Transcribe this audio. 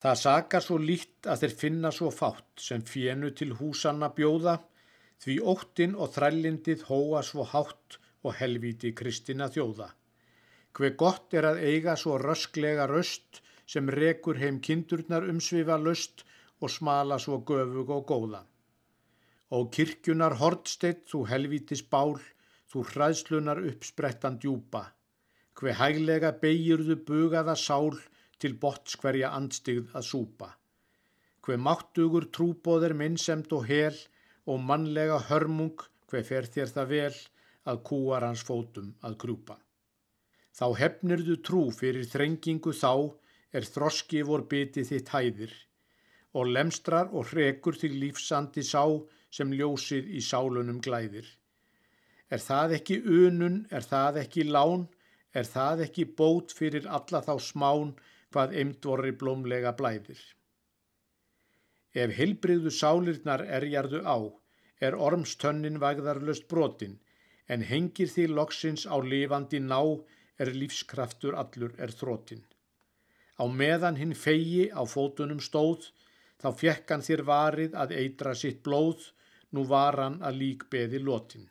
Það sakar svo líkt að þeir finna svo fátt sem fjennu til húsanna bjóða, því óttin og þrællindið hóa svo hátt og helvíti kristina þjóða. Hver gott er að eiga svo rösklega röst sem rekur heim kindurnar umsvifa löst og smala svo göfug og góða. Og kirkjunar hortsteitt þú helvítis bál, þú hræðslunar uppsprettan djúpa. Hver hæglega beigirðu bugaða sál, til bots hverja andstigð að súpa. Hver máttugur trúbóðir minnsemt og hel og mannlega hörmung hver fer þér það vel að kúar hans fótum að krúpa. Þá hefnirðu trú fyrir þrengingu þá er þroski vor biti þitt hæðir og lemstrar og hrekur til lífsandi sá sem ljósið í sálunum glæðir. Er það ekki unun, er það ekki lán, er það ekki bót fyrir alla þá smán hvað eimdvorri blómlega blæðir. Ef heilbriðu sálirnar erjarðu á, er ormstönnin vagðarlöst brotin, en hengir því loksins á lifandi ná, er lífskraftur allur er þrótin. Á meðan hinn fegi á fótunum stóð, þá fjekk hann þér varið að eitra sitt blóð, nú var hann að lík beði lotin.